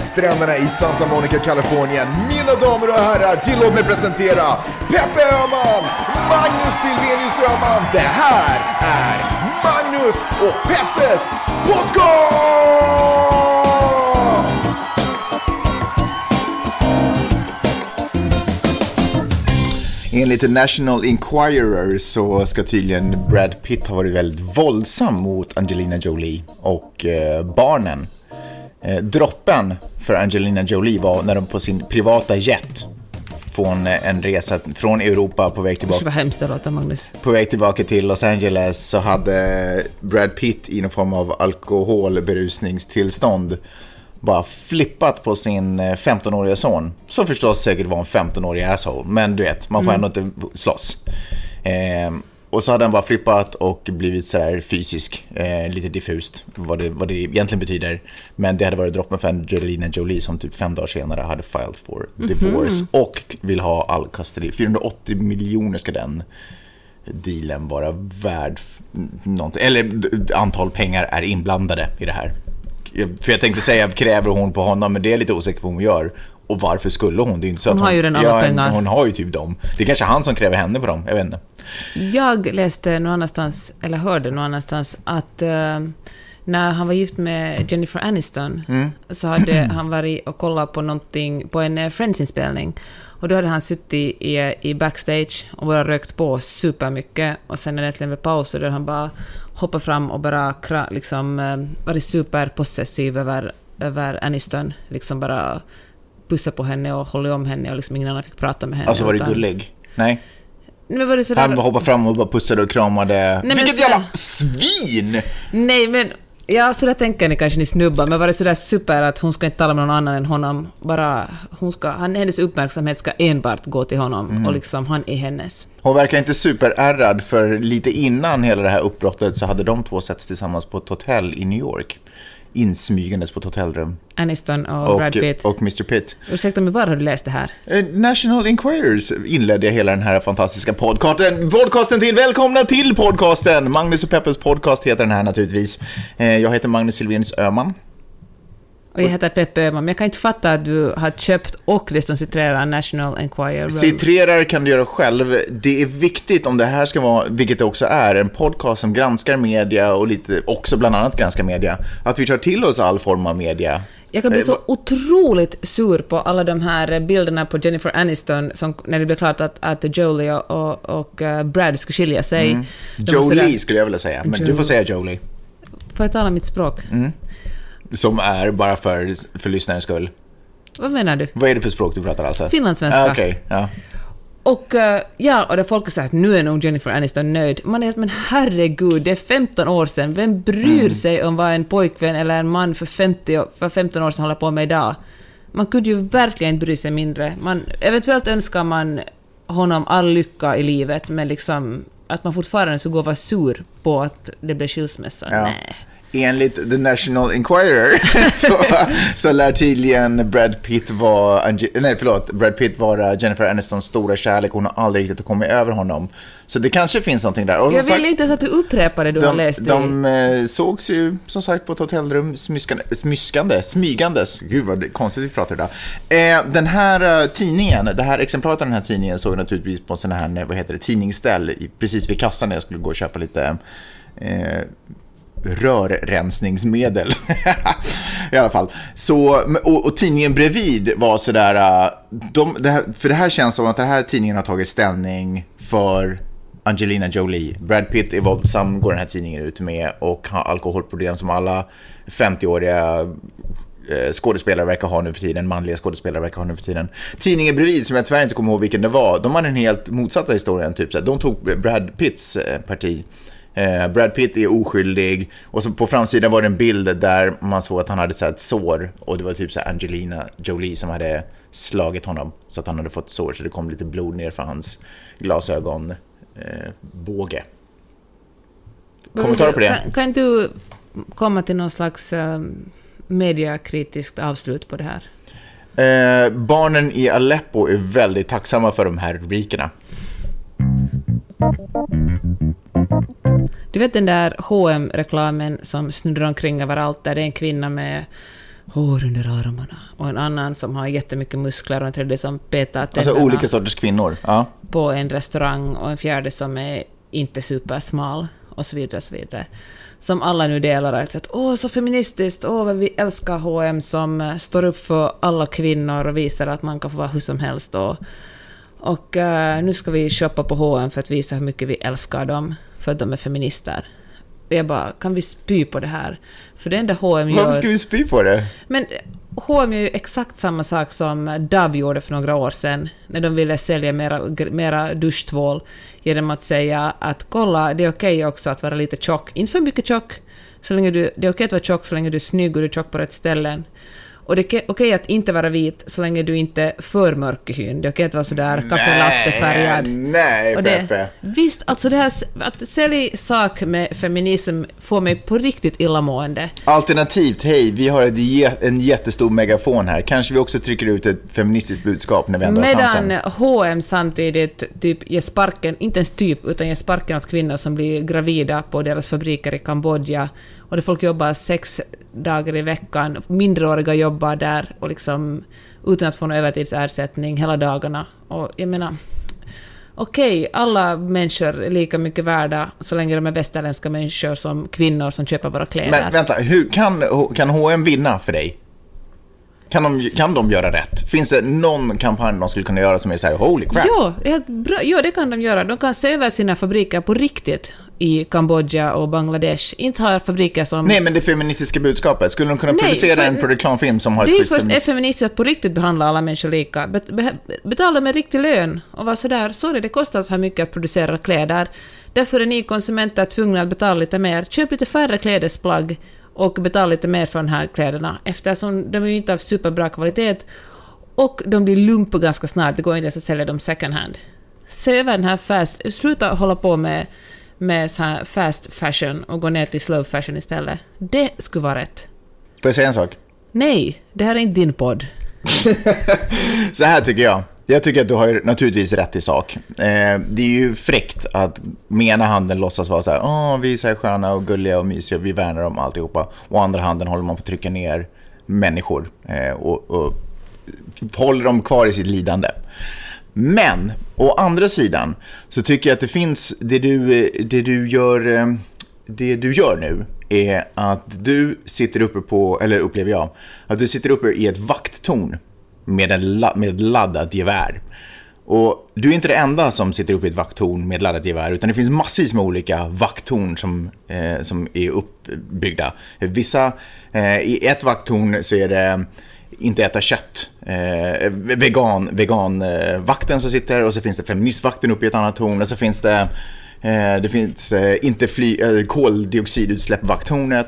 stränderna i Santa Monica, Kalifornien. Mina damer och herrar, tillåt mig presentera Peppe Öhman, Magnus Silvenius Öhman. Det här är Magnus och Peppes podcast! Enligt The National Enquirer så ska tydligen Brad Pitt ha varit väldigt våldsam mot Angelina Jolie och eh, barnen. Eh, droppen för Angelina Jolie var när de på sin privata jet från en resa från Europa på väg Usch tillbaka, vad hemskt det låter, Magnus. på väg tillbaka till Los Angeles så hade Brad Pitt i någon form av alkoholberusningstillstånd bara flippat på sin eh, 15-åriga son. Som förstås säkert var en 15-årig asshole, men du vet, man får ändå inte slåss. Ehm, och så hade han bara flippat och blivit sådär fysisk, eh, lite diffust vad det, vad det egentligen betyder. Men det hade varit droppen för Angelina Jolie som typ fem dagar senare hade filed for divorce och vill ha all custody. 480 miljoner ska den dealen vara värd någonting. Eller antal pengar är inblandade i det här. För jag tänkte säga, kräver hon på honom? Men det är jag lite osäker på om hon gör. Och varför skulle hon? Det är inte så Hon att har ju redan alla ja, pengar. Hon har ju typ dem. Det är kanske han som kräver henne på dem, jag vet inte. Jag läste någon annanstans, eller hörde någon annanstans, att eh, när han var gift med Jennifer Aniston Mm. så hade han varit och kollat på någonting, på en eh, Friends-inspelning. Och då hade han suttit i, i backstage och bara rökt på supermycket. Och sen när det äntligen var paus så hade han bara hoppat fram och bara liksom, eh, varit superpossessiv över, över Aniston. Liksom bara pussa på henne och hålla om henne och liksom ingen annan fick prata med henne. Alltså var det utan- gullig? Nej. Men var det sådär... Han hoppade fram och bara pussade och kramade. men Vilket sådär- jävla svin! Nej, men... Ja, så där tänker ni kanske ni snubbar, men var det sådär super att hon ska inte tala med någon annan än honom, bara hon ska, han, hennes uppmärksamhet ska enbart gå till honom Mm. och liksom han är hennes. Hon verkar inte superärrad för lite innan hela det här uppbrottet så hade de två setts tillsammans på ett hotell i New York. Insmygandes på ett hotellrum. Aniston och, Brad Och, Pitt. och Mr Pitt. Ursäkta mig, var har du läst det här? Eh, National Enquirers inledde hela den här fantastiska podcasten. Podcasten till, välkomna till podcasten! Magnus och Peppes podcast heter den här naturligtvis. Eh, Jag heter Magnus Silvenius Öhman. Och jag heter Peppe Öhman, men jag kan inte fatta att du har köpt och dessutom citerar National Enquirer. Citrerar kan du göra själv. Det är viktigt om det här ska vara, vilket det också är, en podcast som granskar media och lite också bland annat granskar media. Att vi tar till oss all form av media. Jag kan bli Eh, så otroligt sur på alla de här bilderna på Jennifer Aniston som, när det blev klart att, att Jolie och, och, eh, Brad skulle skilja sig. Mm. Jolie skulle jag vilja säga, men du får säga Jolie. Får jag tala mitt språk? Mm. Som är bara för, för lyssnarens skull. Vad menar du? Vad är det för språk du pratar alltså? Finlandssvenska. Ah, Okej, ja. Och eh, ja, och där folk säger att nu är nog Jennifer Aniston nöjd. Man är helt, men herregud, det är 15 år sedan. Vem bryr Mm. sig om vad en pojkvän eller en man för, 50, och- för 15 år sedan håller på med idag? Man kunde ju verkligen inte bry sig mindre. Man, eventuellt önskar man honom all lycka i livet, men liksom att man fortfarande så går och vara sur på att det blev skilsmässa. Ja. Nej. Enligt The National Enquirer så, så lär tydligen Brad Pitt vara, nej förlåt, Brad Pitt vara Jennifer Anistons stora kärlek. Hon har aldrig riktigt kommit över honom. Så det kanske finns någonting där. Och Jag vill inte ens att du upprepar det du har de, läst i... de eh, sågs ju som sagt på ett hotellrum, smyskande, smyskande smygandes. Gud vad konstigt vi pratar idag. Eh, den här eh, tidningen, det här exemplaret av den här tidningen såg jag naturligtvis på sån här, vad heter det, tidningsställ i- precis vid kassan när jag skulle gå och köpa lite eh, rörrensningsmedel. I alla fall. Så, och, och tidningen bredvid var sådär, äh, de, det här, för det här känns som att den här tidningen har tagit ställning för Angelina Jolie. Brad Pitt är våldsam, går den här tidningen ut med, och har alkoholproblem som alla 50-åriga äh, skådespelare verkar ha nu för tiden, manliga skådespelare verkar ha nu för tiden. Tidningen bredvid, som jag tyvärr inte kommer ihåg vilken det var, de hade en helt motsatta historien. Typ, så här, de tog Brad Pitts eh, parti. Eh, Brad Pitt är oskyldig och så på framsidan var det en bild där man såg att han hade så ett sår och det var typ så Angelina Jolie som hade slagit honom så att han hade fått sår så det kom lite blod ner för hans glasögon eh, båge. Kommentarer på det? Kan, kan du komma till någon slags um, mediakritiskt avslut på det här? Eh, barnen i Aleppo är väldigt tacksamma för de här rubrikerna. Du vet den där hm reklamen som snurrar omkring överallt, där det är en kvinna med hår under armarna. Och en annan som har jättemycket muskler och en tredje som petar tänderna Alltså olika sorters kvinnor. Ja. på en restaurang och en fjärde som är inte supersmal och så vidare. Och så vidare. Som alla nu delar och att åh så feministiskt, åh vad vi älskar H&M som står upp för alla kvinnor och visar att man kan få vara hur som helst och, och eh, nu ska vi shoppa på H&M för att visa hur mycket vi älskar dem för att de är feminister. Jag bara, kan vi spy på det här? För det enda H&M gör... Varför ska vi spy på det? Men H&M gör ju exakt samma sak som Dove gjorde för några år sedan, när de ville sälja mera, mera duschtvål, genom att säga att kolla, det är okej också att vara lite tjock. Inte för mycket tjock, så länge du, det är okej att vara tjock så länge du är snygg och du är tjock på rätt ställen. Och det är okej att inte vara vit så länge du inte är för mörk i hyn. Det är okej att vara sådär kaffe latte-färgad. Nej, Och det, Peppe. visst, alltså det här att sälja sak med feminism får mig på riktigt illamående. Alternativt, hej, vi har ett, en jättestor megafon här. Kanske vi också trycker ut ett feministiskt budskap när vi ändå har Medan chansen. H&M samtidigt typ ger sparken, inte ens typ, utan ger sparken åt kvinnor som blir gravida på deras fabriker i Kambodja. Och där folk jobbar sex dagar i veckan, minderåriga jobbar där och liksom utan att få någon övertidsersättning hela dagarna. Och jag menar, okej, alla människor är lika mycket värda så länge de är västerländska människor som kvinnor som köper våra kläder. Men vänta, hur kan, kan H&M vinna för dig? Kan de, kan de göra rätt? Finns det någon kampanj de skulle kunna göra som är så här holy crap? Ja, det är bra. ja, det kan de göra. De kan se över sina fabriker på riktigt i Kambodja och Bangladesh. Inte har fabriker som... Nej, men det feministiska budskapet. Skulle de kunna Nej, producera en reklamfilm som har det ett är ju schysst först är feminist... feministiskt att på riktigt behandla alla människor lika. Bet, be, betala med riktig lön och vara sådär, sorry, det kostar så här mycket att producera kläder. Därför är ni konsumenter tvungna att betala lite mer. Köp lite färre klädesplagg och betala lite mer för de här kläderna eftersom de är ju inte av superbra kvalitet och de blir lumpa ganska snart. Det går inte ens att sälja dem second hand. Se över den här fast... Sluta hålla på med, med så här fast fashion och gå ner till slow fashion istället. Det skulle vara rätt. Får jag säga en sak? Nej, det här är inte din podd. Så här tycker jag. Jag tycker att du har naturligtvis rätt i sak. Eh, det är ju fräckt att med ena handen låtsas vara så här, åh, vi är så här sköna och gulliga och mysiga, vi värnar om alltihopa. Och andra handen håller man på att trycka ner människor eh, och, och håller dem kvar i sitt lidande. Men, å andra sidan, så tycker jag att det finns, det du, det du gör, eh, det du gör nu är att du sitter uppe på, eller upplever jag, att du sitter uppe i ett vakttorn med, en, med ett laddat gevär. Och du är inte det enda som sitter uppe i ett vakttorn med ett laddat gevär, utan det finns massvis med olika vakttorn som, eh, som är uppbyggda. Vissa, eh, i ett vakttorn så är det inte äta kött. Eh, vegan, vegan eh, som sitter och så finns det feministvakten uppe i ett annat torn och så finns det, eh, det finns eh, inte fly, eh, koldioxidutsläpp vakthornet.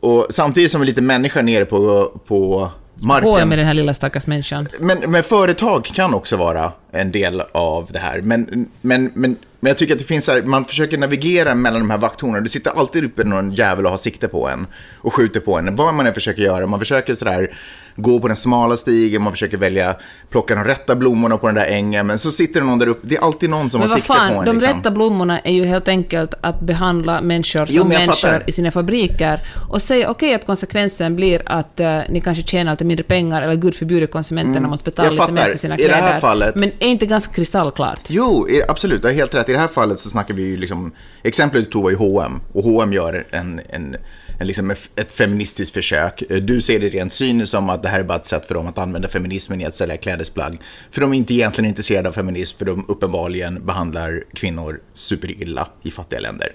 Och samtidigt som vi är lite människor nere på, på marken. H&M med den här lilla stackars människan. Men, men företag kan också vara en del av det här. Men, men, men, men jag tycker att det finns här, man försöker navigera mellan de här vakttornen. Det sitter alltid uppe någon jävel och har sikte på en och skjuter på en. Vad man än försöker göra. Man försöker sådär gå på den smala stigen, man försöker välja, plocka de rätta blommorna på den där ängen. Men så sitter det någon där uppe, det är alltid någon som Men har sikte på en. de liksom. rätta blommorna är ju helt enkelt att behandla människor Jo, som jag människor fattar. i sina fabriker och säga okej att konsekvensen blir att eh, ni kanske tjänar lite mindre pengar eller gud förbjuder konsumenterna måste betala Mm. jag lite mer för sina I det kläder. här fallet- Men är inte ganska kristallklart? Jo, absolut. Du har helt rätt. I det här fallet så snackar vi ju liksom... Exemplet du tog var ju H&M och H&M gör en, en liksom ett feministiskt försök. Eh, du ser det rent cyniskt som att det här är bara ett sätt för dem att använda feminismen i att sälja klädesplagg. För de är inte egentligen intresserade av feminism, för de uppenbarligen behandlar kvinnor superilla i fattiga länder.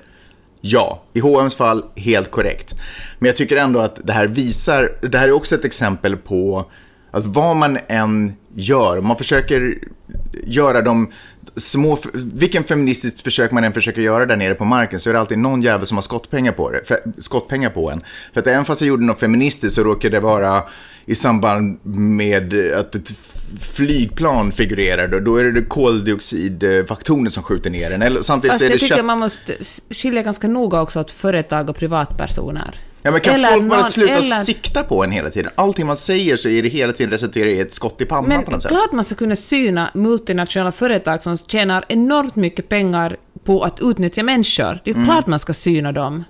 Ja, i H&M's fall helt korrekt. Men jag tycker ändå att det här visar, det här är också ett exempel på att vad man än gör, om man försöker göra de små, vilken feministiskt försök man än försöker göra där nere på marken så är det alltid någon jävel som har skottpengar på det, skottpengar på en. För att även fast jag gjorde något feministiskt så råkade det vara i samband med att ett flygplan figurerar, då, är det koldioxidfaktorn som skjuter ner en. Eller, samtidigt Fast så är det jag tycker kött... man måste skilja ganska noga också åt företag och privatpersoner. Ja, men kan Eller folk bara någon- sluta eller- sikta på en hela tiden? Allting man säger så är det hela tiden resulterar i ett skott i pannan Men på något sätt. klart man ska kunna syna multinationella företag som tjänar enormt mycket pengar på att utnyttja människor. Det är Mm. klart man ska syna dem.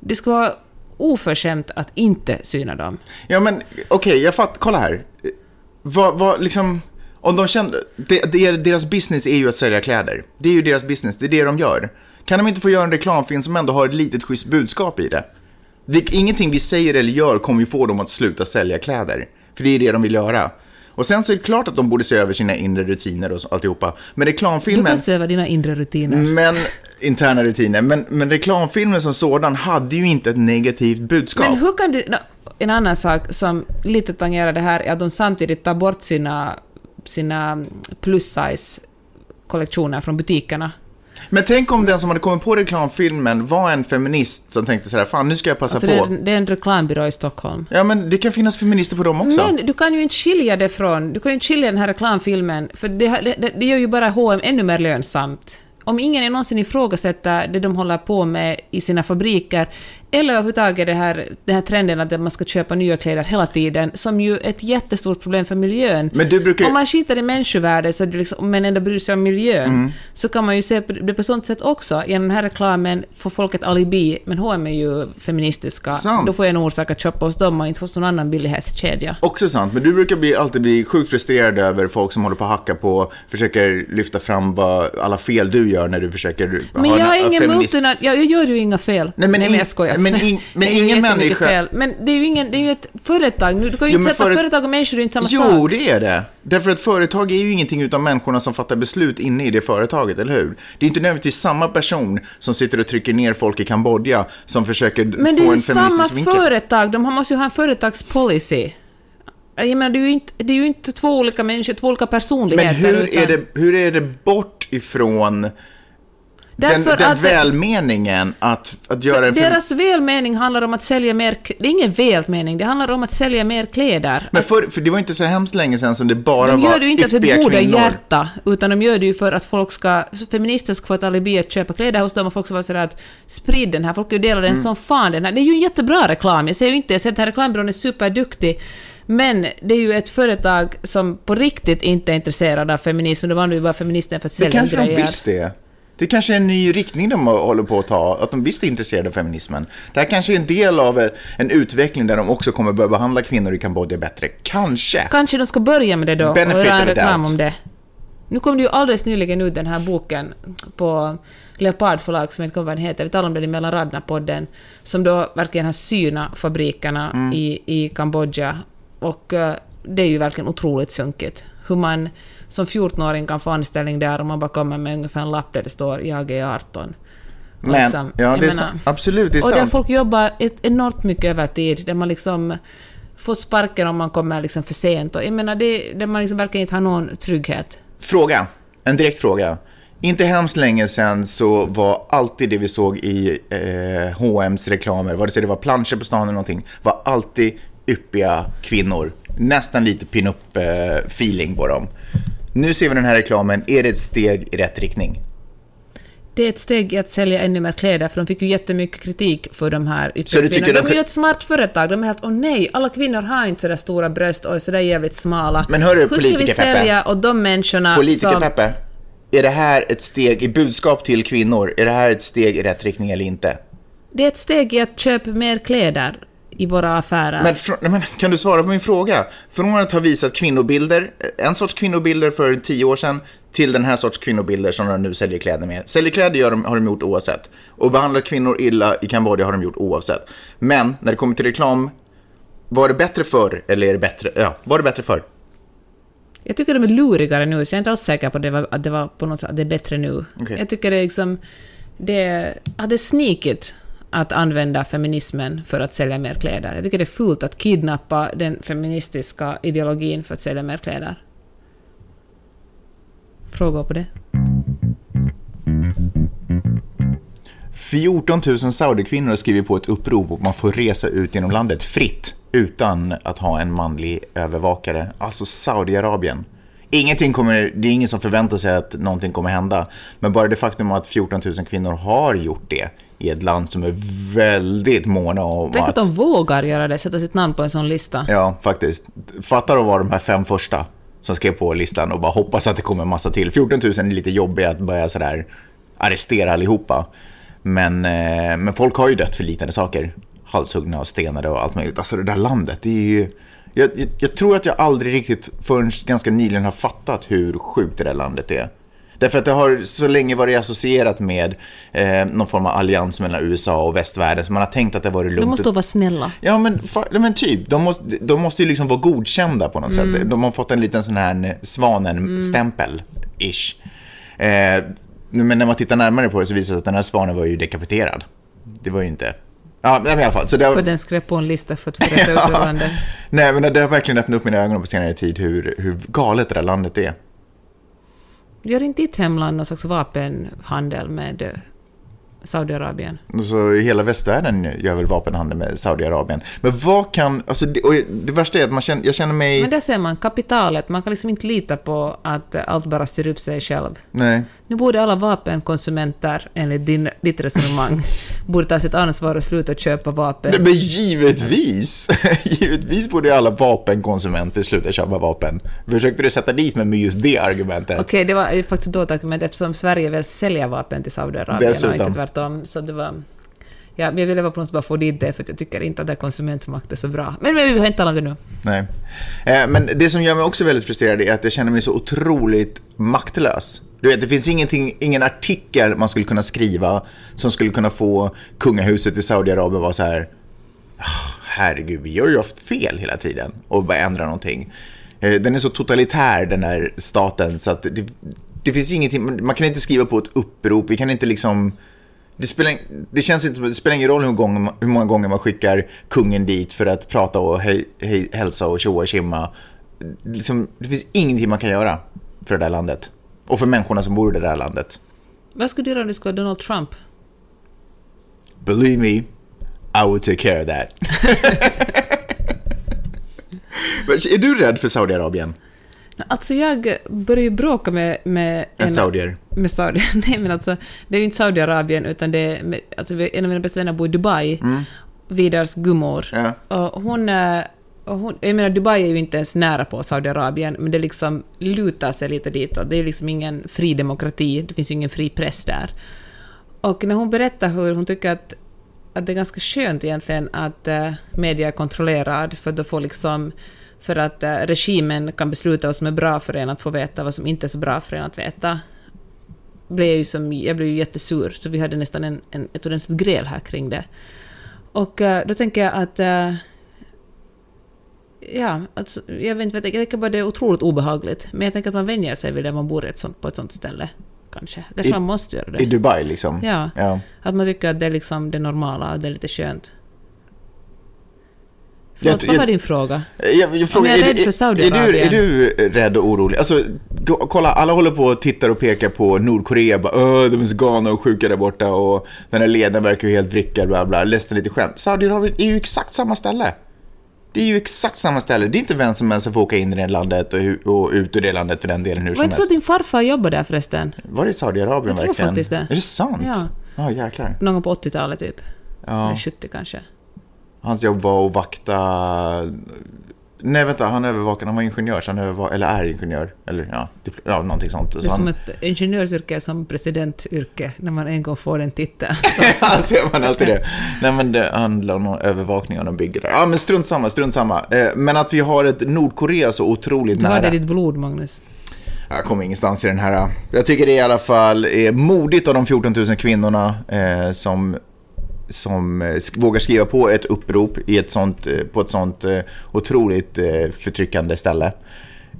Det ska vara oförskämt att inte syna dem. Ja, men okej, jag fattar. Kolla här. Vad, vad, liksom... Om de kände... Det, deras business är ju att sälja kläder. Det är ju deras business, det är det de gör. Kan de inte få göra en reklamfilm som ändå har ett litet schysst budskap i det? Det ingenting vi säger eller gör kommer ju få dem att sluta sälja kläder. För det är det de vill göra. Och sen så är det klart att de borde se över sina inre rutiner och alltihopa. Men Du reklamfilmen... kan se över dina inre rutiner. Men, interna rutiner. Men, men reklamfilmen som sådan hade ju inte ett negativt budskap. Men hur kan du... En annan sak som lite tangerar det här är att de samtidigt tar bort sina, sina plus-size-kollektioner från butikerna. Men tänk om den som hade kommit på reklamfilmen var en feminist som tänkte så här, fan nu ska jag passa Alltså på. det, är, det är en reklambyrå i Stockholm. Ja, men det kan finnas feminister på dem också. Men du kan ju inte skilja det från... Du kan ju inte skilja den här reklamfilmen, för det, det, det gör ju bara H&M ännu mer lönsamt. Om ingen någonsin ifrågasätter det de håller på med i sina fabriker, eller överhuvudtaget det här, den här trenden att man ska köpa nya kläder hela tiden, som ju är ett jättestort problem för miljön. Men du brukar Om man skiter i människovärdet, så det liksom, men ändå bryr sig om miljön, Mm. så kan man ju se det på sånt sätt också. Genom den här reklamen får folk ett alibi, men H&M är ju feministiska. Sant. Då får jag en orsak att köpa hos dem och inte hos någon annan billighetskedja. Också sant, men du brukar bli, alltid bli sjukt frustrerad över folk som håller på att hacka på, försöker lyfta fram vad, alla fel du gör när du försöker Men ha jag en har ingen feminist- multina... Jag, jag gör ju inga fel. Nej, men Nej, men jag skojar. Men in- men ingen människa- Fel. Men det är ju, ingen, det är ju ett företag. Nu, du kan ju Jo, inte sätta föret- företag och människor är inte samma Jo, sak. det är det. Därför att företag är ju ingenting utan människorna som fattar beslut inne i det företaget, eller hur? Det är inte nödvändigtvis samma person som sitter och trycker ner folk i Kambodja som försöker Men det få är en ju samma feministisk vinkel. företag. De måste ju ha en företagspolicy. Jag menar, det är ju inte, det är ju inte två olika människor, två olika personligheter. Men hur utan är, det, hur är det bort ifrån Därför den att det- välmeningen att, att göra en fem- Deras välmening handlar om att sälja mer... Det är ingen välmening, det handlar om att sälja mer kläder. Men för, för det var inte så hemskt länge sedan som det bara De var gör det ju inte av sitt goda hjärta, utan de gör det ju för att folk ska, feminister ska få ett alibi att köpa kläder hos dem och folk ska vara sådär att sprid den här, folk ska ju dela den Mm. som fan den här. Det är ju en jättebra reklam, jag säger ju inte, jag säger att den här reklambyrån är superduktig, men det är ju ett företag som på riktigt inte är intresserad av feminism, de använder ju bara feminister för att Det sälja kanske grejer. de visst är. Det kanske är en ny riktning de håller på att ta, att de visst är intresserade av feminismen. Det här kanske är en del av eh, en utveckling där de också kommer börja behandla kvinnor i Kambodja bättre. Kanske. Kanske de ska börja med det då Benefit och göra en reklam om det. Nu kom det ju alldeles nyligen ut den här boken på Leopard förlag som jag inte kommer ihåg vad den heter, vi talade om den i Mellan raderna-podden, som då verkligen har synat fabrikerna Mm. i, i Kambodja. Och eh, det är ju verkligen otroligt sunkigt. Hur man som 14-åring kan få anställning där och man bara kommer med ungefär en lapp där det står ”jag är 18”. Och Men, liksom, ja, jag det är menar- absolut, det är och där sant. folk jobbar ett enormt mycket övertid, där man liksom får sparken om man kommer liksom för sent. Och jag menar, det, där man liksom verkligen inte har någon trygghet. Fråga, en direkt fråga. Inte hemskt länge sedan så var alltid det vi såg i eh, H&M's reklamer, vare sig det var planscher på stan eller någonting, var alltid yppiga kvinnor. Nästan lite pin-up-feeling på dem. Nu ser vi den här reklamen, är det ett steg i rätt riktning? Det är ett steg i att sälja ännu mer kläder, för de fick ju jättemycket kritik för de här Så du ytterligare tycker kvinnorna. de- De är ju ett smart företag, de är helt åh nej, alla kvinnor har inte sådär stora bröst och är sådär jävligt smala. Men hörru, Hur ska vi sälja åt de människorna Politiker som... Peppe, är det här ett steg i budskap till kvinnor? Är det här ett steg i rätt riktning eller inte? Det är ett steg i att köpa mer kläder i våra affärer. Men, nej, men kan du svara på min fråga? Från att ha visat kvinnobilder, en sorts kvinnobilder för tio år sedan, till den här sorts kvinnobilder som de nu säljer kläder med. Säljer kläder gör de, har de gjort oavsett. Och behandlar kvinnor illa i Kambodja har de gjort oavsett. Men när det kommer till reklam, var det bättre förr eller är det bättre, ja, var det bättre förr? Jag tycker de är lurigare nu, så jag är inte alls säker på att det var, att det var på något sätt att det är bättre nu. Okej. Jag tycker det är liksom... Det, att det är sneakigt att använda feminismen för att sälja mer kläder. Jag tycker det är fult att kidnappa den feministiska ideologin för att sälja mer kläder. Frågor på det? 14 000 saudikvinnor har skrivit på ett upprop och man får resa ut genom landet fritt utan att ha en manlig övervakare. Alltså Saudiarabien. Ingenting kommer, det är ingen som förväntar sig att någonting kommer hända. Men bara det faktum att 14 000 kvinnor har gjort det i ett land som är väldigt måna om Tänk att att... de vågar göra det, sätta sitt namn på en sån lista. Ja, faktiskt. Fattar att vara de här fem första som skrev på listan och bara hoppas att det kommer en massa till. 14 000 är lite jobbigt att börja sådär arrestera allihopa. Men, eh, men folk har ju dött för liknande saker. halshuggna och stenade och allt möjligt. Alltså det där landet, det är ju... Jag, jag, jag tror att jag aldrig riktigt förrän ganska nyligen har fattat hur sjukt det där landet är. Därför att det har så länge varit associerat med eh, någon form av allians mellan USA och västvärlden, så man har tänkt att det varit lugnt. De måste vara snälla. Ja, men, ja, men typ. De måste, de måste ju liksom vara godkända på något sätt. De har fått en liten sån här svanen-stämpel, ish. Eh, men när man tittar närmare på det så visar det sig att den här svanen var ju dekapiterad. Det var ju inte... Ja, men i alla fall. Så det har... För den skrev på en lista för att få rätta ut ur landet. Nej, men det har verkligen öppnat upp mina ögon på senare tid hur, hur galet det där landet är. Gör inte ditt hemland någon slags vapenhandel med Saudiarabien? Så hela västvärlden gör väl vapenhandel med Saudiarabien. Men vad kan... Alltså det, och det värsta är att man känner, jag känner mig... Men där ser man kapitalet, man kan liksom inte lita på att allt bara styr upp sig själv. Nej. Nu borde alla vapenkonsumenter, enligt din, ditt resonemang, borde ta sitt ansvar och sluta köpa vapen. Nej, Men givetvis! givetvis borde alla vapenkonsumenter sluta köpa vapen. Försökte du sätta dit mig med just det argumentet? Okej, det var faktiskt ett dåligt argument eftersom Sverige väl säljer vapen till Saudiarabien Dessutom. och inte tvärtom. Så det var... Ja, jag ville bara på något bara få dit det, för att jag tycker inte att det här konsumentmakt är så bra. Men, men vi behöver inte tala om det nu. Nej. Eh, Men det som gör mig också väldigt frustrerad är att jag känner mig så otroligt maktlös. Du vet, det finns ingenting, ingen artikel man skulle kunna skriva som skulle kunna få kungahuset i Saudiarabien att vara så här... Ah, herregud, vi har ju haft fel hela tiden och bara ändra någonting. Eh, Den är så totalitär, den här staten, så att det, det finns ingenting... Man kan inte skriva på ett upprop, vi kan inte liksom... Det, spelar, det, känns inte, det spelar ingen roll hur, gång, hur många gånger man skickar kungen dit för att prata och hej, hej, hälsa och tjoa och tjimma. Liksom, det finns ingenting man kan göra för det där landet. Och för människorna som bor i det där landet. Vad skulle du göra om du skulle vara Donald Trump? Believe me, I will take care of that. Är du rädd för Saudiarabien? Alltså jag började bråka med... med En saudier? Med Saudi. Nej men alltså, det är ju inte Saudiarabien utan det är... Alltså en av mina bästa vänner bor i Dubai. Vidars gummor. Ja. Och hon... eh, Och hon, jag menar, Dubai är ju inte ens nära på Saudiarabien, men det liksom lutar sig lite ditåt. Det är liksom ingen fri demokrati, det finns ju ingen fri press där. Och när hon berättar hur hon tycker att, att det är ganska skönt egentligen att uh, media är kontrollerad, för då får liksom för att eh, regimen kan besluta vad som är bra för en att få veta, vad som inte är så bra för en att veta. Blev jag, ju som, jag blev ju jättesur, så vi hade nästan en, en, ett ordentligt gräl här kring det. Och eh, då tänker jag att... eh, ja, alltså, jag vet inte, jag tänker, bara det är otroligt obehagligt. Men jag tänker att man vänjer sig vid det man bor ett sånt, på ett sånt ställe. Kanske. Kanske I- man måste göra det. I Dubai liksom? Ja. ja. Att man tycker att det är liksom det normala, det är lite skönt. Jag Förlåt, tror- vad jag- var din fråga? Jag, jag frågar, jag är är, rädd du- för Saudiarabien. Är du, är du rädd och orolig? Alltså, kolla, alla håller på och tittar och pekar på Nordkorea. Bara, Öh, de är så galna och sjuka där borta och den här ledaren verkar ju helt vrickad, bla bla. Ledsen lite skämt. Saudiarabien är ju exakt samma ställe. Det är ju exakt samma ställe. Det är inte vem som helst som får åka in i det landet och, och ut ur det landet för den delen hur Var som inte så att helst. din farfar jobbade där förresten? Var det i Saudiarabien Jag tror verkligen? faktiskt det. Är det sant? Ja. Ja, jäklar. Någon gång på 80-talet typ. Ja. Eller 70 kanske. Hans jobb var att vakta... Nej, vänta, han övervakade, han var ingenjör, så han överva... eller är ingenjör. Eller ja, ja någonting sånt. Det Så är som han... ett ingenjörsyrke som presidentyrke, när man en gång får den titeln. Ja, ser man alltid det. Nej, men det handlar om någon övervakning av någon bygge där. Ja, men strunt samma, strunt samma. Eh, Men att vi har ett Nordkorea så otroligt Du har det nära. i ditt blod, Magnus. Jag kommer ingenstans i den här. Jag tycker det i alla fall är modigt av de 14 000 kvinnorna eh, som, som eh, vågar skriva på ett upprop i ett sånt, eh, på ett sånt eh, otroligt förtryckande ställe.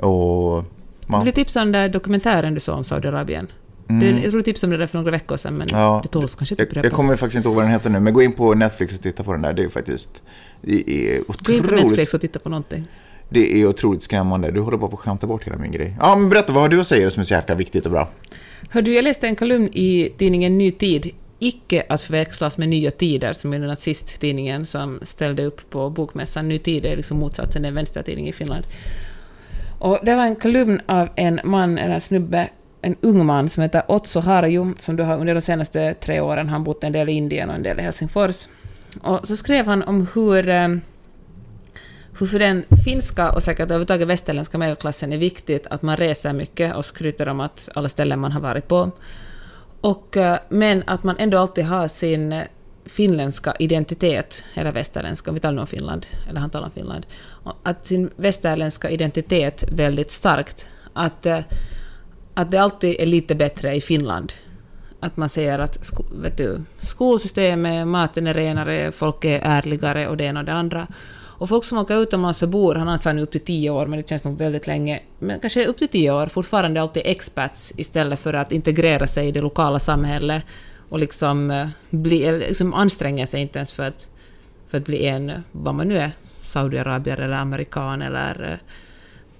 Och man, du tipsa om den där dokumentären du såg om Saudiarabien? Det, jag tror du tipsade om det där för några veckor sedan, men Mm. Ja, det tåls kanske att jag, jag kommer faktiskt inte ihåg vad den heter nu, men gå in på Netflix och titta på den där. Det är faktiskt det är Gå in på otroligt, Netflix och titta på någonting. det är otroligt skrämmande. Du håller bara på att skämta bort hela min grej. Ja, men berätta, vad har du att säga som är så jäkla viktigt och bra? Hör du, jag läste en kolumn i tidningen Ny Tid, icke att förväxlas med Nya Tider, som är den nazisttidningen som ställde upp på bokmässan. Ny Tid är liksom motsatsen, en vänstertidning i Finland. Och det var en kolumn av en man, eller snubbe, en ung man som heter Otso Harju, som då har under de senaste tre åren han bott en del i Indien och en del i Helsingfors. Och så skrev han om hur eh, hur för den finska och säkert överhuvudtaget västerländska medelklassen är viktigt att man reser mycket och skryter om att alla ställen man har varit på. Och, eh, men att man ändå alltid har sin, eh, finländska identitet, eller västerländska, om vi talar nu om Finland, eller han talar om Finland, att sin västerländska identitet väldigt starkt. Att, eh, att det alltid är lite bättre i Finland. Att man säger att sko, vet du, skolsystemet, maten är renare, folk är ärligare och det ena och det andra. Och folk som åker utomlands och bor, han sa nu upp till tio år, men det känns nog väldigt länge, men kanske upp till tio år, fortfarande alltid expats istället för att integrera sig i det lokala samhället och liksom, eh, bli, liksom anstränga sig inte ens för att, för att bli en, vad man nu är, saudiarabier eller amerikan eller eh,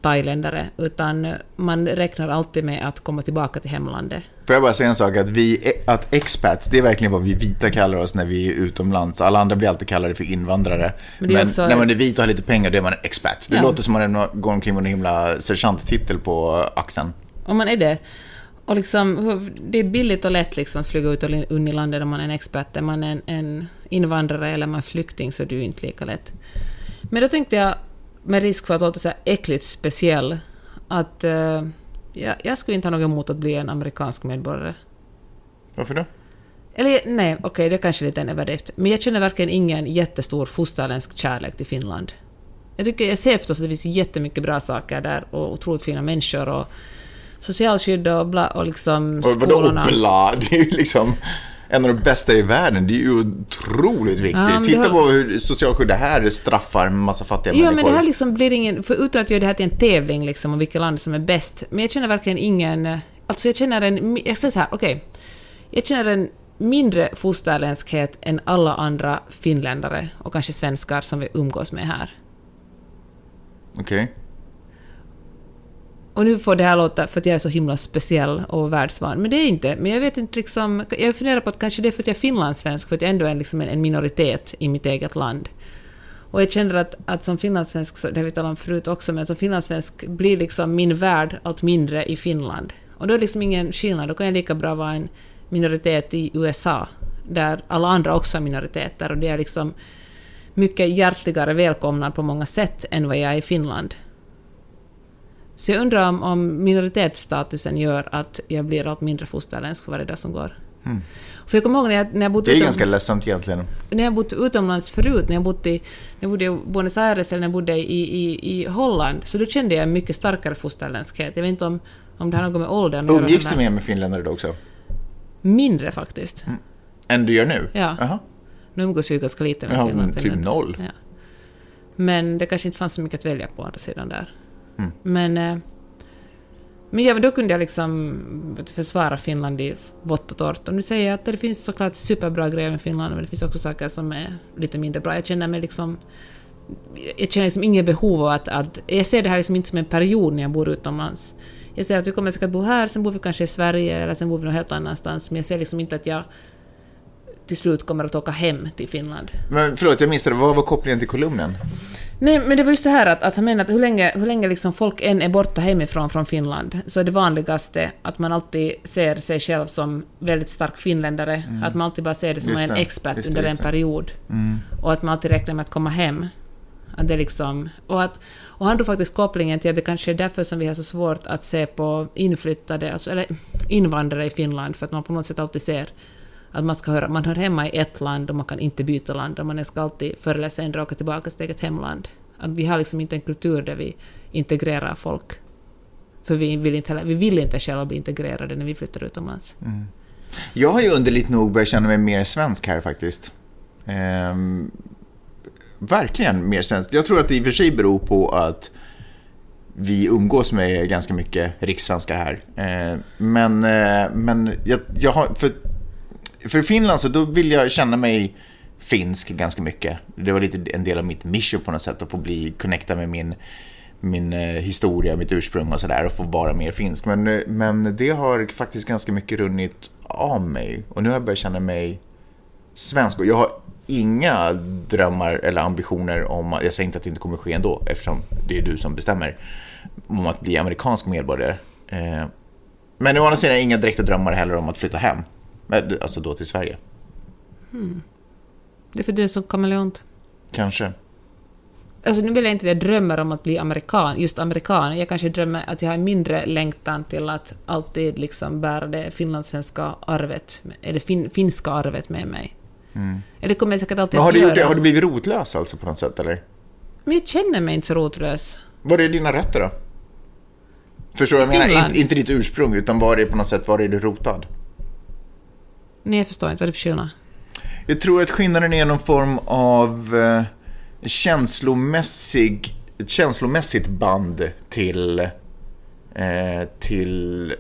thailändare, utan man räknar alltid med att komma tillbaka till hemlandet. Får jag bara säga en sak, att, vi, att expats, det är verkligen vad vi vita kallar oss när vi är utomlands. Alla andra blir alltid kallade för invandrare. Men, Men också... när man är vit och har lite pengar, då är man en expat. Det ja. låter som att man går omkring med en himla sergeanttitel på axeln. Om man är det. Och liksom, det är billigt och lätt liksom att flyga ut och in i landet om man är en expert. Är man en, en invandrare eller man är flykting så är det ju inte lika lätt. Men då tänkte jag, med risk för att låta så här äckligt speciell, att uh, jag, jag skulle inte ha något emot att bli en amerikansk medborgare. Varför då? Eller nej, okej, okay, det är kanske är lite en överdrift. Men jag känner verkligen ingen jättestor fosterländsk kärlek till Finland. Jag, tycker, jag ser förstås att det finns jättemycket bra saker där och otroligt fina människor och socialskydd och bla och liksom skolorna. Vadå bla? Det är ju liksom en av de bästa i världen. Det är ju otroligt viktigt. Ja, Titta har... på hur socialskydd det här straffar en massa fattiga ja, människor. Ja, men det här liksom blir ingen... För utan att göra det här till en tävling liksom om vilket land som är bäst. Men jag känner verkligen ingen... Alltså jag känner en... Jag säger så här, okej. Okay. Jag känner en mindre fosterländskhet än alla andra finländare och kanske svenskar som vi umgås med här. Okej. Okay. Och nu får det här låta för att jag är så himla speciell och världsvan, men det är inte. Men jag vet inte liksom, jag funderar på att kanske det är för att jag är finlandssvensk, för att jag ändå är liksom en minoritet i mitt eget land. Och jag känner att, att som finlandssvensk, det har vi talat om förut också, men som finlandssvensk blir liksom min värld allt mindre i Finland. Och då är det liksom ingen skillnad, då kan jag lika bra vara en minoritet i USA, där alla andra också är minoriteter, och det är liksom mycket hjärtligare välkomnad på många sätt än vad jag är i Finland. Så jag undrar om, om minoritetsstatusen gör att jag blir allt mindre fosterländsk för varje dag som går. Mm. För jag kommer ihåg när jag, när jag bodde Det är utom, ganska ledsamt egentligen. När jag bodde utomlands förut, när jag bodde i, när jag bodde i Buenos Aires eller när jag bodde i, i, i Holland, så då kände jag mycket starkare fosterländskhet. Jag vet inte om, om det har något med åldern att Umgicks du mer med finländare då också? Mindre faktiskt. Mm. Än du gör nu? Ja. Aha. Nu umgås vi ganska lite med ja, Finland. Typ noll. Ja. Men det kanske inte fanns så mycket att välja på andra sidan där. Mm. Men, eh, men ja, då kunde jag liksom försvara Finland i vått och torrt. Och nu säger jag att det finns såklart superbra grejer med Finland, men det finns också saker som är lite mindre bra. Jag känner mig liksom... Jag känner liksom inget behov av att, att... Jag ser det här liksom inte som en period när jag bor utomlands. Jag ser att vi kommer säkert bo här, sen bor vi kanske i Sverige, eller sen bor vi någon helt annanstans, men jag ser liksom inte att jag till slut kommer att åka hem till Finland. Men förlåt, jag missade, vad var kopplingen till kolumnen? Nej, men det var just det här att, att han menar att hur länge, hur länge liksom folk än är borta hemifrån från Finland, så är det vanligaste att man alltid ser sig själv som väldigt stark finländare, mm. att man alltid bara ser det som en expert under en period, mm. och att man alltid räknar med att komma hem. Att det liksom, och, att, och han drog faktiskt kopplingen till att det kanske är därför som vi har så svårt att se på inflyttade, alltså, eller invandrare i Finland, för att man på något sätt alltid ser att man ska höra, man hör hemma i ett land och man kan inte byta land och man ska alltid förr eller senare åka tillbaka till sitt eget hemland. Att vi har liksom inte en kultur där vi integrerar folk. För vi vill inte, vi vill inte själva bli integrerade när vi flyttar utomlands. Mm. Jag har ju underligt nog börjat känna mig mer svensk här faktiskt. Ehm, verkligen mer svensk. Jag tror att det i och för sig beror på att vi umgås med ganska mycket rikssvenskar här. Ehm, men eh, men jag, jag har, för för i Finland så då vill jag känna mig finsk ganska mycket. Det var lite en del av mitt mission på något sätt att få bli connecta med min, min eh, historia, mitt ursprung och sådär och få vara mer finsk. Men, eh, men det har faktiskt ganska mycket runnit av mig och nu har jag börjat känna mig svensk och jag har inga drömmar eller ambitioner om, jag säger inte att det inte kommer ske ändå eftersom det är du som bestämmer, om att bli amerikansk medborgare. Eh, men å andra sidan inga direkta drömmar heller om att flytta hem. Alltså då till Sverige. Hmm. Det är för du är så kameleont. Kanske. Alltså nu vill jag inte att jag drömmer om att bli amerikan, just amerikan. Jag kanske drömmer att jag har mindre längtan till att alltid liksom bära det finlandssvenska arvet, eller fin, finska arvet med mig. Det kommer jag säkert alltid Men har att du, göra. gjort det, har du blivit rotlös alltså på något sätt eller? Men jag känner mig inte så rotlös. Var är dina rötter då? Förstår du vad jag menar? Inte, inte ditt ursprung, utan var är på något sätt, var är du rotad? Nej, jag förstår inte. Vad är det för skillnad? Jag tror att skillnaden är någon form av eh, känslomässig, ett känslomässigt band till, eh, till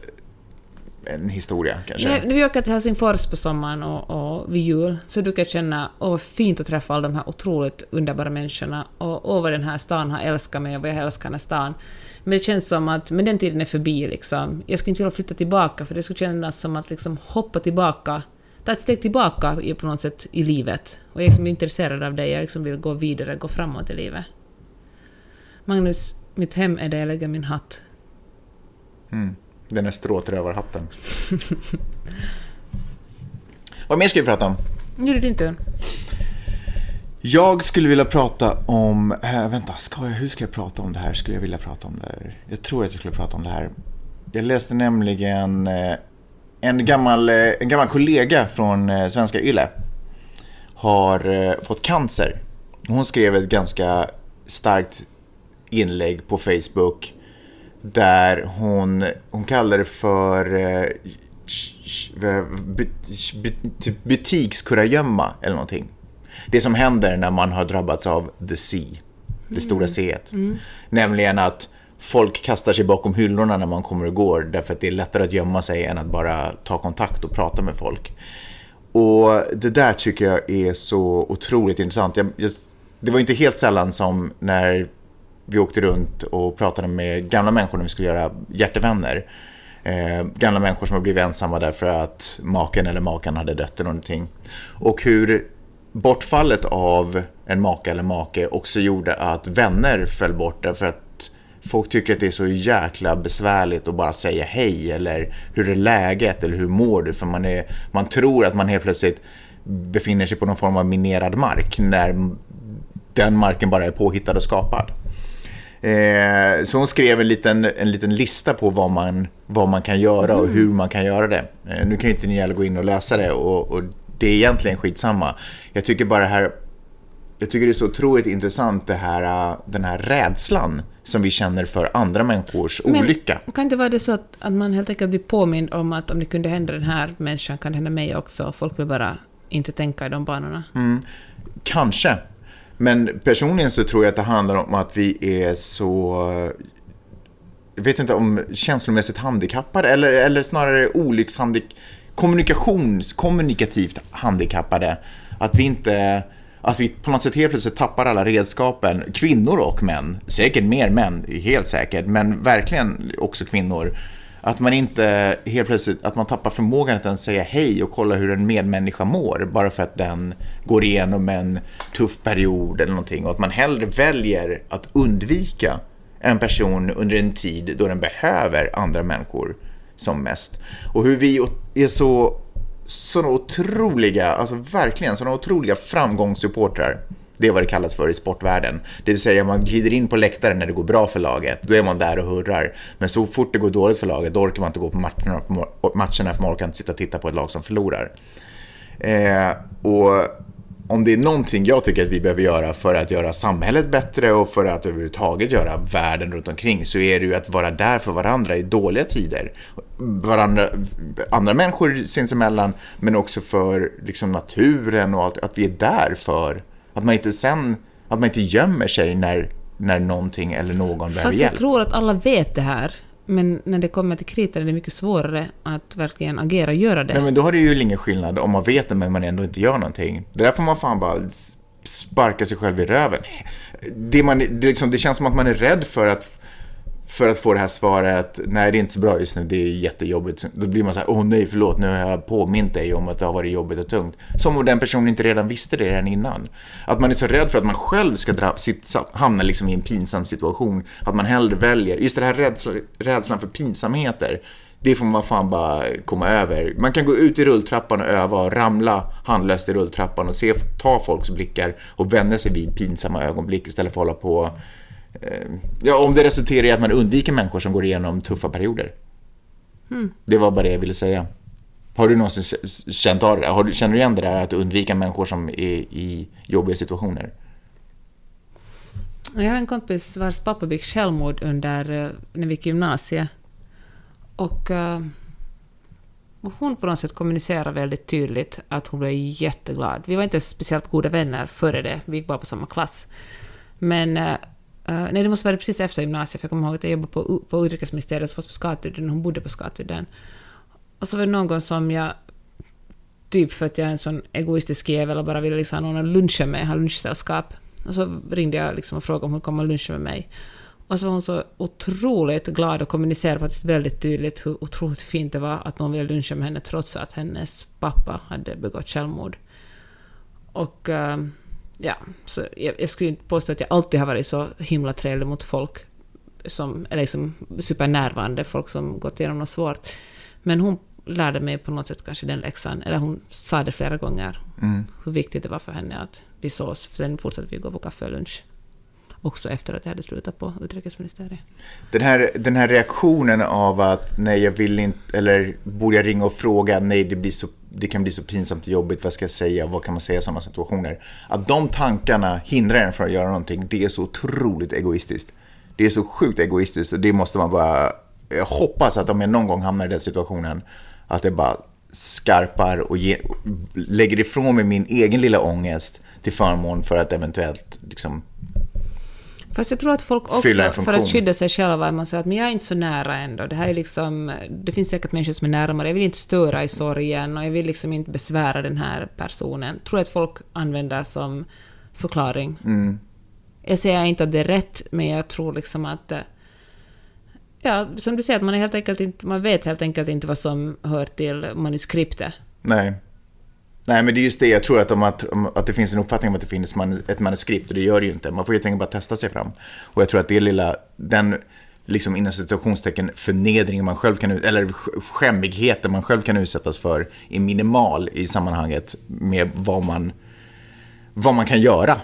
en historia kanske. När, när vi åker till Helsingfors på sommaren och, och vid jul så brukar jag känna åh vad fint att träffa alla de här otroligt underbara människorna och åh vad den här stan har älskat mig och vad jag älskar den här stan. Men det känns som att men den tiden är förbi. Liksom. Jag skulle inte vilja flytta tillbaka för det skulle kännas som att liksom, hoppa tillbaka, ta ett steg tillbaka i, på något sätt i livet. Och jag är liksom intresserad av det, jag liksom vill gå vidare, gå framåt i livet. Magnus, mitt hem är där jag lägger min hatt. Den där stråtrövarhatten. Vad mer ska vi prata om? Nu är det din tur. Jag skulle vilja prata om... Äh, vänta, ska jag, hur ska jag prata om det här? Skulle jag vilja prata om det här? Jag tror att jag skulle prata om det här. Jag läste nämligen eh, en gammal, eh, en gammal kollega från eh, Svenska Yle har eh, fått cancer. Hon skrev ett ganska starkt inlägg på Facebook där hon, hon kallar det för bu- butikskurragömma eller någonting. Det som händer när man har drabbats av the sea, det stora C. Nämligen att folk kastar sig bakom hyllorna när man kommer och går därför att det är lättare att gömma sig än att bara ta kontakt och prata med folk. Och det där tycker jag är så otroligt intressant. Jag, jag, det var inte helt sällan som när vi åkte runt och pratade med gamla människor när vi skulle göra hjärtevänner. Eh, gamla människor som har blivit ensamma därför att maken eller makan hade dött eller någonting. Och hur bortfallet av en maka eller make också gjorde att vänner föll bort därför att folk tycker att det är så jäkla besvärligt att bara säga hej eller hur är läget eller hur mår du? För man, är, man tror att man helt plötsligt befinner sig på någon form av minerad mark när den marken bara är påhittad och skapad. Eh, så hon skrev en liten, en liten lista på vad man, vad man kan göra och hur man kan göra det. Eh, nu kan ju inte ni alla gå in och läsa det och, och det är egentligen skitsamma. Jag tycker bara det här jag tycker det är så otroligt intressant det här, äh, den här rädslan som vi känner för andra människors olycka. Men kan inte vara det så att, att man helt enkelt blir påmind om att om det kunde hända den här människan kan det hända mig också. Folk vill bara inte tänka i de banorna. Kanske. Men personligen så tror jag att det handlar om att vi är så... Jag vet inte om känslomässigt handikappade eller, eller snarare olyckshandik... Kommunikations, kommunikativt handikappade. Att vi inte... Att vi på något sätt helt plötsligt tappar alla redskapen. Kvinnor och män. Säkert mer män, helt säkert. Men verkligen också kvinnor. Att man inte helt plötsligt, att man tappar förmågan att ens säga hej och kolla hur en medmänniska mår bara för att den går igenom en tuff period eller någonting och att man hellre väljer att undvika en person under en tid då den behöver andra människor som mest. Och hur vi är så sådana otroliga, alltså verkligen sådana otroliga framgångssupportrar. Det är vad det kallas för i sportvärlden. Det vill säga man glider in på läktaren när det går bra för laget. Då är man där och hurrar. Men så fort det går dåligt för laget, då orkar man inte gå på matcherna, matcherna för man orkar inte sitta och titta på ett lag som förlorar. Eh, och om det är någonting jag tycker att vi behöver göra för att göra samhället bättre och för att överhuvudtaget göra världen runt omkring så är det ju att vara där för varandra i dåliga tider. Varandra, andra människor sinsemellan men också för liksom, naturen och allt, att vi är där för att man inte sen, att man inte gömmer sig när, när någonting eller någon behöver Fast hjälp. jag tror att alla vet det här. Men när det kommer till kritan är det mycket svårare att verkligen agera och göra det. Nej men då har det ju ingen skillnad om man vet det men man ändå inte gör någonting. Det där får man fan bara sparka sig själv i röven. Det, man, det, liksom, det känns som att man är rädd för att, för att få det här svaret, nej det är inte så bra just nu, det är jättejobbigt. Då blir man så här, åh nej förlåt, nu har jag påmint dig om att det har varit jobbigt och tungt. Som om den personen inte redan visste det redan innan. Att man är så rädd för att man själv ska dra, sitt, hamna liksom i en pinsam situation. Att man hellre väljer, just det här rädsla, rädslan för pinsamheter. Det får man fan bara komma över. Man kan gå ut i rulltrappan och öva och ramla handlöst i rulltrappan och se, ta folks blickar och vända sig vid pinsamma ögonblick istället för att hålla på Ja, om det resulterar i att man undviker människor som går igenom tuffa perioder. Det var bara det jag ville säga. Har du någonsin känt av det? Har du, känner du igen det där att undvika människor som är i jobbiga situationer? Jag har en kompis vars pappa begick självmord under, eh, när vi gick i gymnasiet. Och, uh, hon på något sätt kommunicerade väldigt tydligt att hon blev jätteglad. Vi var inte speciellt goda vänner före det, vi gick bara på samma klass. Men uh, nej, det måste vara precis efter gymnasiet, för jag kommer ihåg att jag jobbade på, på utrikesministeriet, fast på Skatudden, hon bodde på Skatudden. Och så var det någon gång som jag, typ för att jag är en sån egoistisk jävel och bara ville liksom ha någon att luncha med, ha lunchsällskap, och så ringde jag liksom och frågade om hon kom och luncha med mig. Och så var hon så otroligt glad och kommunicerade faktiskt väldigt tydligt hur otroligt fint det var att någon ville luncha med henne trots att hennes pappa hade begått självmord. Och uh, ja, så jag, jag skulle inte påstå att jag alltid har varit så himla trevlig mot folk, som, eller liksom supernärvarande, folk som gått igenom något svårt. Men hon lärde mig på något sätt kanske den läxan, eller hon sa det flera gånger, mm. hur viktigt det var för henne att vi sågs, sen fortsatte vi gå på kaffe och lunch. Också efter att jag hade slutat på utrikesministeriet. Den här, den här reaktionen av att nej, jag vill inte, eller borde jag ringa och fråga, nej, det, blir så, det kan bli så pinsamt och jobbigt, vad ska jag säga, vad kan man säga i sådana situationer? Att de tankarna hindrar en från att göra någonting, det är så otroligt egoistiskt. Det är så sjukt egoistiskt och det måste man bara, jag hoppas att om jag någon gång hamnar i den situationen, att det bara skarpar och ge, lägger ifrån mig min egen lilla ångest till förmån för att eventuellt liksom Fast jag tror att folk också, för att skydda sig själva, man säger att men jag är inte så nära ändå. Det här är liksom, det finns säkert människor som är närmare. Jag vill inte störa i sorgen och jag vill liksom inte besvära den här personen. Tror att folk använder som förklaring. Mm. Jag säger inte att det är rätt, men jag tror liksom att Ja, som du säger, att man, är helt enkelt inte, man vet helt enkelt inte vad som hör till manuskriptet. Nej. Nej, men det är just det. Jag tror att, om att, att det finns en uppfattning om att det finns man, ett manuskript och det gör det ju inte. Man får helt enkelt bara testa sig fram. Och jag tror att det lilla, den liksom inom situationstecken förnedringen man själv kan, eller skämmigheten man själv kan utsättas för är minimal i sammanhanget med vad man, vad man kan göra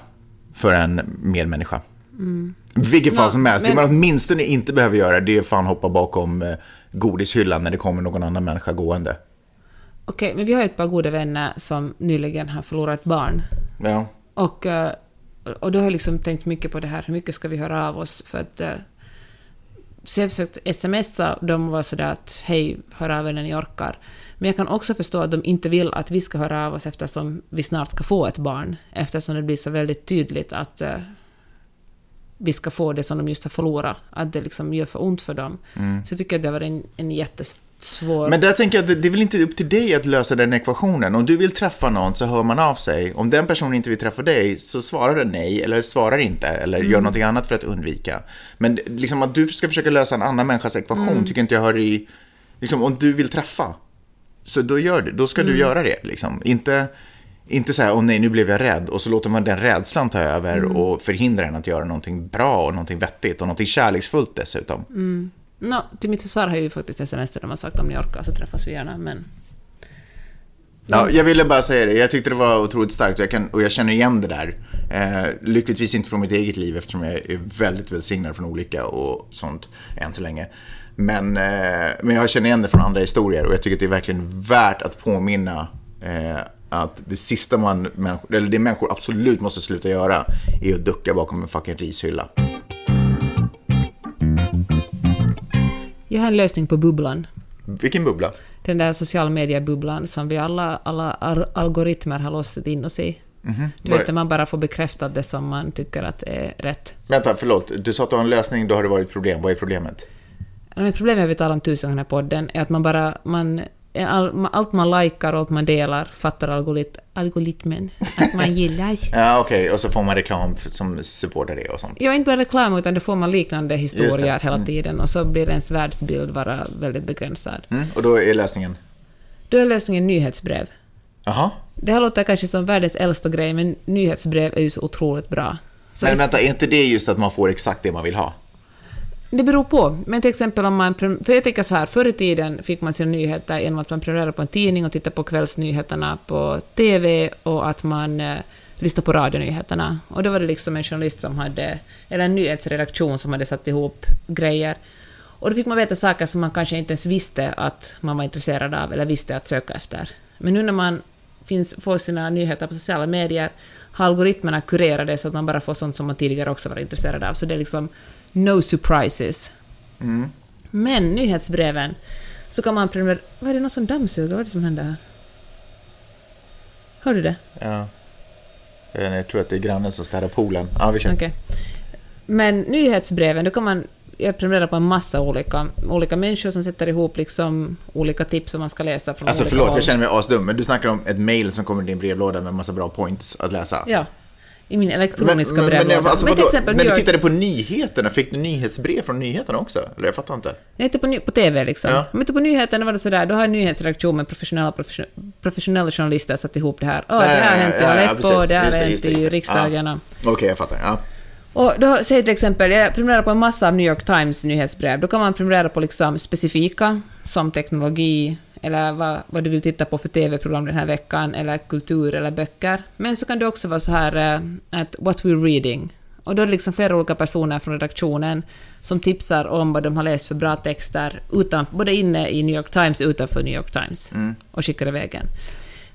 för en medmänniska. Mm. Vilket fall som helst. Men... Det man åtminstone inte behöver göra det är fan hoppa bakom eh, godishyllan när det kommer någon annan människa gående. Okej, okay, men vi har ett par goda vänner som nyligen har förlorat ett barn. Ja. Och, eh, och då har jag liksom tänkt mycket på det här, hur mycket ska vi höra av oss? För att, eh, så jag har försökt smsa, de var sådär att hej, hör av er när ni orkar. Men jag kan också förstå att de inte vill att vi ska höra av oss eftersom vi snart ska få ett barn, eftersom det blir så väldigt tydligt att vi ska få det som de just har förlorat, att det liksom gör för ont för dem. Mm. Så jag tycker att det var en, en jättesvår... Men där tänker jag att det är väl inte upp till dig att lösa den ekvationen. Om du vill träffa någon så hör man av sig. Om den personen inte vill träffa dig så svarar den nej, eller svarar inte, eller mm. gör någonting annat för att undvika. Men liksom att du ska försöka lösa en annan människas ekvation mm. tycker inte jag hör i... Liksom, om du vill träffa, så då gör det. Då ska du mm. göra det. Liksom. Inte inte så här, åh nej, nu blev jag rädd. Och så låter man den rädslan ta över mm. och förhindra en att göra någonting bra och någonting vettigt och någonting kärleksfullt dessutom. Mm. No, till mitt försvar har jag ju faktiskt sms där de har sagt om ni orkar så träffas vi gärna, men... Ja, jag ville bara säga det. Jag tyckte det var otroligt starkt och jag, kan, och jag känner igen det där. Eh, lyckligtvis inte från mitt eget liv eftersom jag är väldigt välsignad från olycka och sånt än så länge. Men, eh, men jag känner igen det från andra historier och jag tycker att det är verkligen värt att påminna eh, att det sista man, eller det människor absolut måste sluta göra är att ducka bakom en fucking rishylla. Jag har en lösning på bubblan. Vilken bubbla? Den där sociala mediebubblan som vi alla, alla algoritmer har låst in oss i. Mm -hmm. Du vet, man bara får bekräftat det som man tycker att är rätt. Vänta, förlåt. Du sa att du har en lösning, då har det varit problem. Vad är problemet? problemet vi talat om tusen gånger i podden är att man bara... Man, all, allt man likar och allt man delar fattar algorit, algoritmen att man gillar. ja, okej, okay. och så får man reklam som supportar det och sånt. Ja, inte bara reklam, utan det får man liknande historier hela mm. tiden och så blir ens världsbild bara väldigt begränsad. Mm. Och då är lösningen? Då är lösningen nyhetsbrev. Jaha. Det här låter kanske som världens äldsta grej, men nyhetsbrev är ju så otroligt bra. Så men vänta, är inte det just att man får exakt det man vill ha? Det beror på. Men till exempel om man... För jag tänker så här, förr i tiden fick man sina nyheter genom att man prenumererade på en tidning och tittade på kvällsnyheterna på TV och att man eh, lyssnade på radionyheterna. Och då var det liksom en journalist som hade... Eller en nyhetsredaktion som hade satt ihop grejer. Och då fick man veta saker som man kanske inte ens visste att man var intresserad av eller visste att söka efter. Men nu när man finns, får sina nyheter på sociala medier har algoritmerna kurerat det så att man bara får sånt som man tidigare också var intresserad av. Så det är liksom no surprises. Men nyhetsbreven, så kan man prenumerera... Vad är det, någon som dammsuger? Vad är det som händer här? Hör du det? Ja. Jag inte, Jag tror att det är grannen som städar poolen. Ja, vi kör. Okej. Men nyhetsbreven, då kan man jag prenumererar på en massa olika, olika människor som sätter ihop liksom olika tips som man ska läsa från Alltså olika förlåt, håll. jag känner mig asdum, men du snackar om ett mail som kommer i din brevlåda med massa bra points att läsa. Ja, i min elektroniska men, brevlåda. Men, alltså, men till exempel New du tittade på nyheterna, fick du nyhetsbrev från nyheterna också? Eller jag fattar inte. jag inte på, på TV liksom. Ja. Men inte på nyheterna var det sådär, då har en nyhetsredaktion med professionella, profession- professionella journalister satt ihop det här. Åh, det här har hänt i Ja, ja, ja, Aleppo, det här har hänt i riksdagen. och- Okej, jag fattar. Ja. Och då säger till exempel, jag prenumererar på en massa av New York Times nyhetsbrev. Då kan man prenumerera på liksom specifika, som teknologi, eller vad, vad du vill titta på för TV-program den här veckan, eller kultur eller böcker. Men så kan det också vara så här eh, att what we're reading. Och då är det liksom flera olika personer från redaktionen som tipsar om vad de har läst för bra texter, utan, både inne i New York Times och utanför New York Times, och skickar iväg en.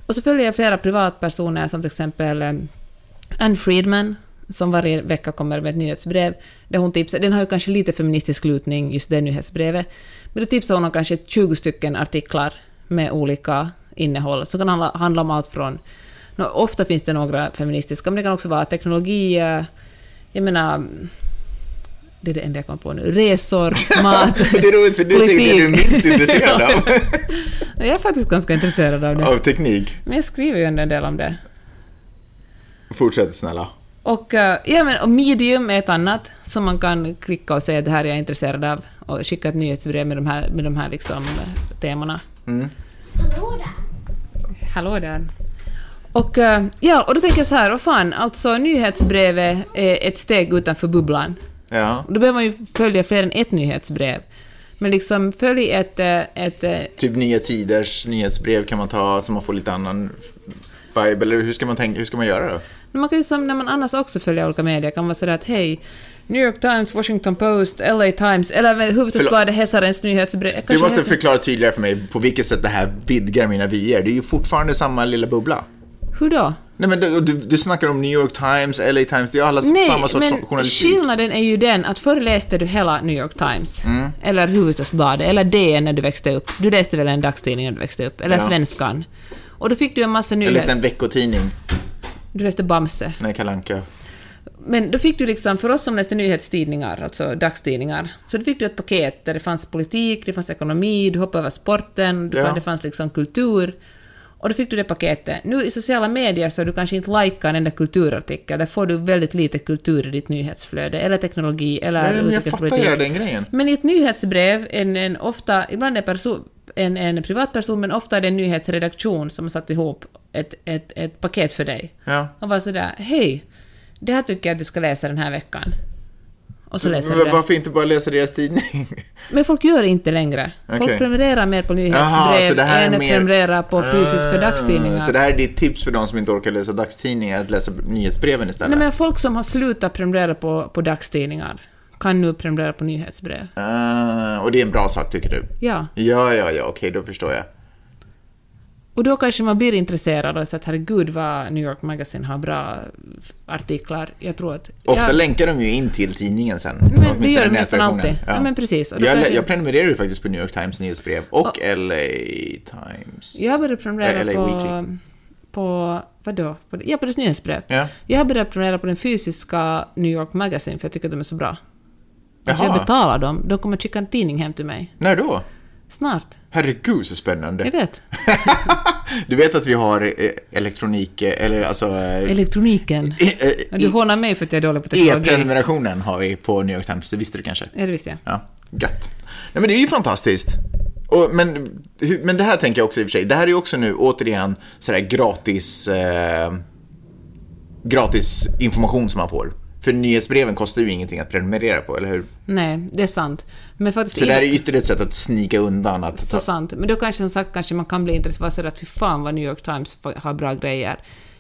Och så följer jag flera privatpersoner som till exempel eh, Anne Friedman, som varje vecka kommer med ett nyhetsbrev, där hon tipsar, den har ju kanske lite feministisk lutning, just det nyhetsbrevet, men då tipsar hon om kanske 20 stycken artiklar med olika innehåll, som kan handla, handla om allt från, nå, ofta finns det några feministiska, men det kan också vara teknologi, jag menar, det är det enda jag kommer på nu, resor, mat, Det är roligt för du säger det du är minst intresserad av. jag är faktiskt ganska intresserad av det. av teknik. Men jag skriver ju ändå en del om det. Fortsätt snälla. Och, eh, ja, men, och medium är ett annat som man kan klicka och säga att det här är jag intresserad av och skicka ett nyhetsbrev med de här, med de här liksom, eh, temana. Hallå där. Hallå där. Och, eh, ja, och då tänker jag så här, vad fan, alltså nyhetsbrevet är ett steg utanför bubblan. Ja. Då behöver man ju följa fler än ett nyhetsbrev. Men liksom följ ett, ett Typ Nya Tiders nyhetsbrev kan man ta så man får lite annan vibe. Eller hur ska man tänka, hur ska man göra då? Man kan ju som när man annars också följer olika medier kan vara sådär att hej, New York Times, Washington Post, LA Times, eller Hufvudstadsbladet, Hesarens nyhetsbrev. Du måste Hesar- förklara tydligare för mig på vilket sätt det här vidgar mina vyer. Det är ju fortfarande samma lilla bubbla. Hur då? Nej men du, du, du snackar om New York Times, LA Times, det är alla Nej, samma sorts men journalistik. skillnaden är ju den att förr läste du hela New York Times, Mm. eller Hufvudstadsbladet, eller DN när du växte upp. Du läste väl en dagstidning när du växte upp, eller Ja. Svenskan. Och då fick du en massa Jag läste nyheter. en veckotidning, Du läste Bamse. nej Kalle Anka. Men då fick du liksom, för oss som läste nyhetstidningar, alltså dagstidningar, så då fick du ett paket där det fanns politik, det fanns ekonomi, du hoppade över sporten, Ja. det fanns liksom kultur. Och då fick du det paketet. Nu i sociala medier så är du kanske inte likar en enda kulturartikel, där får du väldigt lite kultur i ditt nyhetsflöde, eller teknologi, eller Nej, men jag utrikespolitik. fattar den grejen. Men i ett nyhetsbrev, en, en ofta, ibland en, person, en, en privatperson, men ofta är det en nyhetsredaktion som har satt ihop ett, ett, ett paket för dig. Ja. Och var sådär, hej, det här tycker jag att du ska läsa den här veckan. Och så läser du det. varför inte bara läsa deras tidning? Men folk gör inte längre. Folk prenumererar mer på nyhetsbrev än mer- prenumererar på fysiska Ah, dagstidningar. Så det här är ditt tips för de som inte orkar läsa dagstidningar, att läsa nyhetsbreven istället? Nej, men folk som har slutat prenumerera på, på dagstidningar kan nu prenumerera på nyhetsbrev. Ah, och det är en bra sak tycker du? Ja. Ja, ja, ja, okej, då förstår jag. Och då kanske man blir intresserad och säger att herregud vad New York Magazine har bra artiklar. Jag tror att... Ofta ja, länkar de ju in till tidningen sen. Men det gör de nästan alltid. Ja, men precis. Och Jag, kanske- jag prenumererar ju faktiskt på New York Times nyhetsbrev och LA Times. Jag har börjat prenumerera LA på... Weekly. På... Vadå? På, ja, på dess nyhetsbrev. Ja. Jag har börjat prenumerera på den fysiska New York Magazine för jag tycker att de är så bra. Alltså jag betalar dem. De kommer skicka en tidning hem till mig. När då? Snart. Herregud så spännande. Jag vet. Du vet att vi har eh, elektronik, eh, eller alltså... eh, Elektroniken. eh, eh, Du hånar mig för att jag är dålig på teknologi. E-prenumerationen har vi på New York Times, det visste du kanske? Ja, det visste jag. Ja, gött. Nej men det är ju fantastiskt. Och, men, men det här tänker jag också i och för sig, det här är ju också nu återigen sådär gratis, eh, gratis information som man får. För nyhetsbreven kostar ju ingenting att prenumerera på, eller hur? Nej, det är sant. Men faktiskt... Så det här är ytterligare ett sätt att snika undan att... Så sant. Men då kanske som sagt kanske man kan bli intresserad av att fy fan vad New York Times har bra grejer.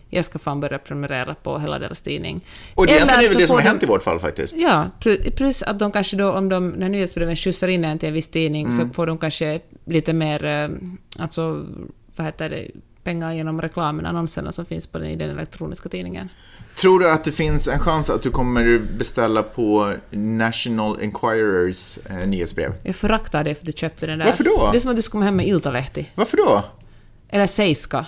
jag ska fan börja prenumerera på hela deras tidning. Och det är väl så det som har de- hänt i vårt fall faktiskt. Ja, plu- plus att de kanske då, om de, när nyhetsbreven skjutsar in en till en viss tidning, Mm. så får de kanske lite mer, eh, alltså, vad heter det, pengar genom reklamen, annonserna som finns på den, i den elektroniska tidningen. Tror du att det finns en chans att du kommer beställa på National Enquirers eh, nyhetsbrev? Jag föraktar det för att du köpte den där. Varför då? Det är som att du ska komma hem med Iltalehti. Varför då? Eller Seiska.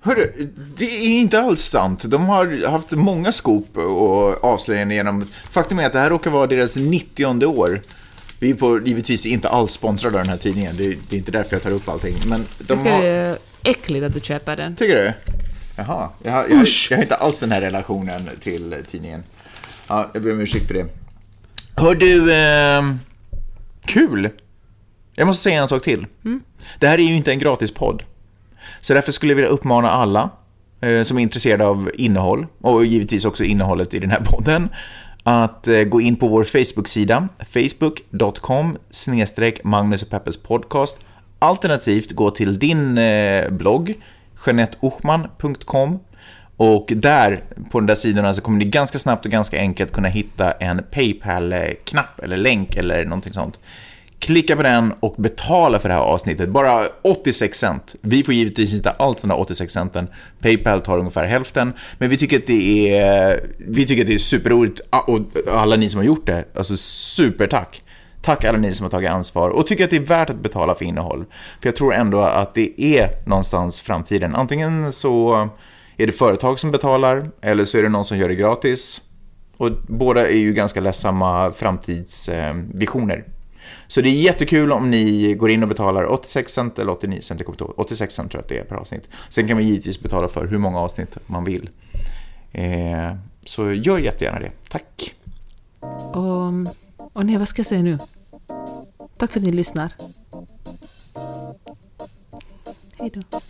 Hörru, det är inte alls sant. De har haft många skop och avslöjanden genom... Faktum är att det här råkar vara deras 90 år. Vi är på, givetvis inte alls sponsrade av den här tidningen. Det är, det är inte därför jag tar upp allting. Men de Tycker har... det är äckligt att du köper den. Tycker du? Jaha, jag jag, Usch. jag har inte alls den här relationen till tidningen. Ja, jag ber om ursäkt för det. Hör du, eh, kul! Jag måste säga en sak till. Det här är ju inte en gratis podd. Så därför skulle jag vilja uppmana alla eh, som är intresserade av innehåll, och givetvis också innehållet i den här podden, att eh, gå in på vår Facebook-sida, facebook.com Magnus och Peppes podcast. Alternativt gå till din eh, blogg, jeanetteochman.com och där, på de där sidorna, så kommer ni ganska snabbt och ganska enkelt kunna hitta en Paypal-knapp eller länk eller någonting sånt. Klicka på den och betala för det här avsnittet. Bara 86 cent. Vi får givetvis inte allt den där 86 centen. Paypal tar ungefär hälften. Men vi tycker att det är, vi tycker att det är superroligt. Och alla ni som har gjort det, alltså supertack. Tack alla ni som har tagit ansvar och tycker att det är värt att betala för innehåll. För jag tror ändå att det är någonstans framtiden. Antingen så är det företag som betalar eller så är det någon som gör det gratis. Och båda är ju ganska ledsamma framtidsvisioner. Eh, så det är jättekul om ni går in och betalar 86 cent eller 89 cent, jag kommer inte ihåg. 86 cent tror jag att det är per avsnitt. Sen kan man givetvis betala för hur många avsnitt man vill. Eh, så gör jättegärna det. Tack! Och, och nej, vad ska jag säga nu? Tack för att ni lyssnar. Hej då.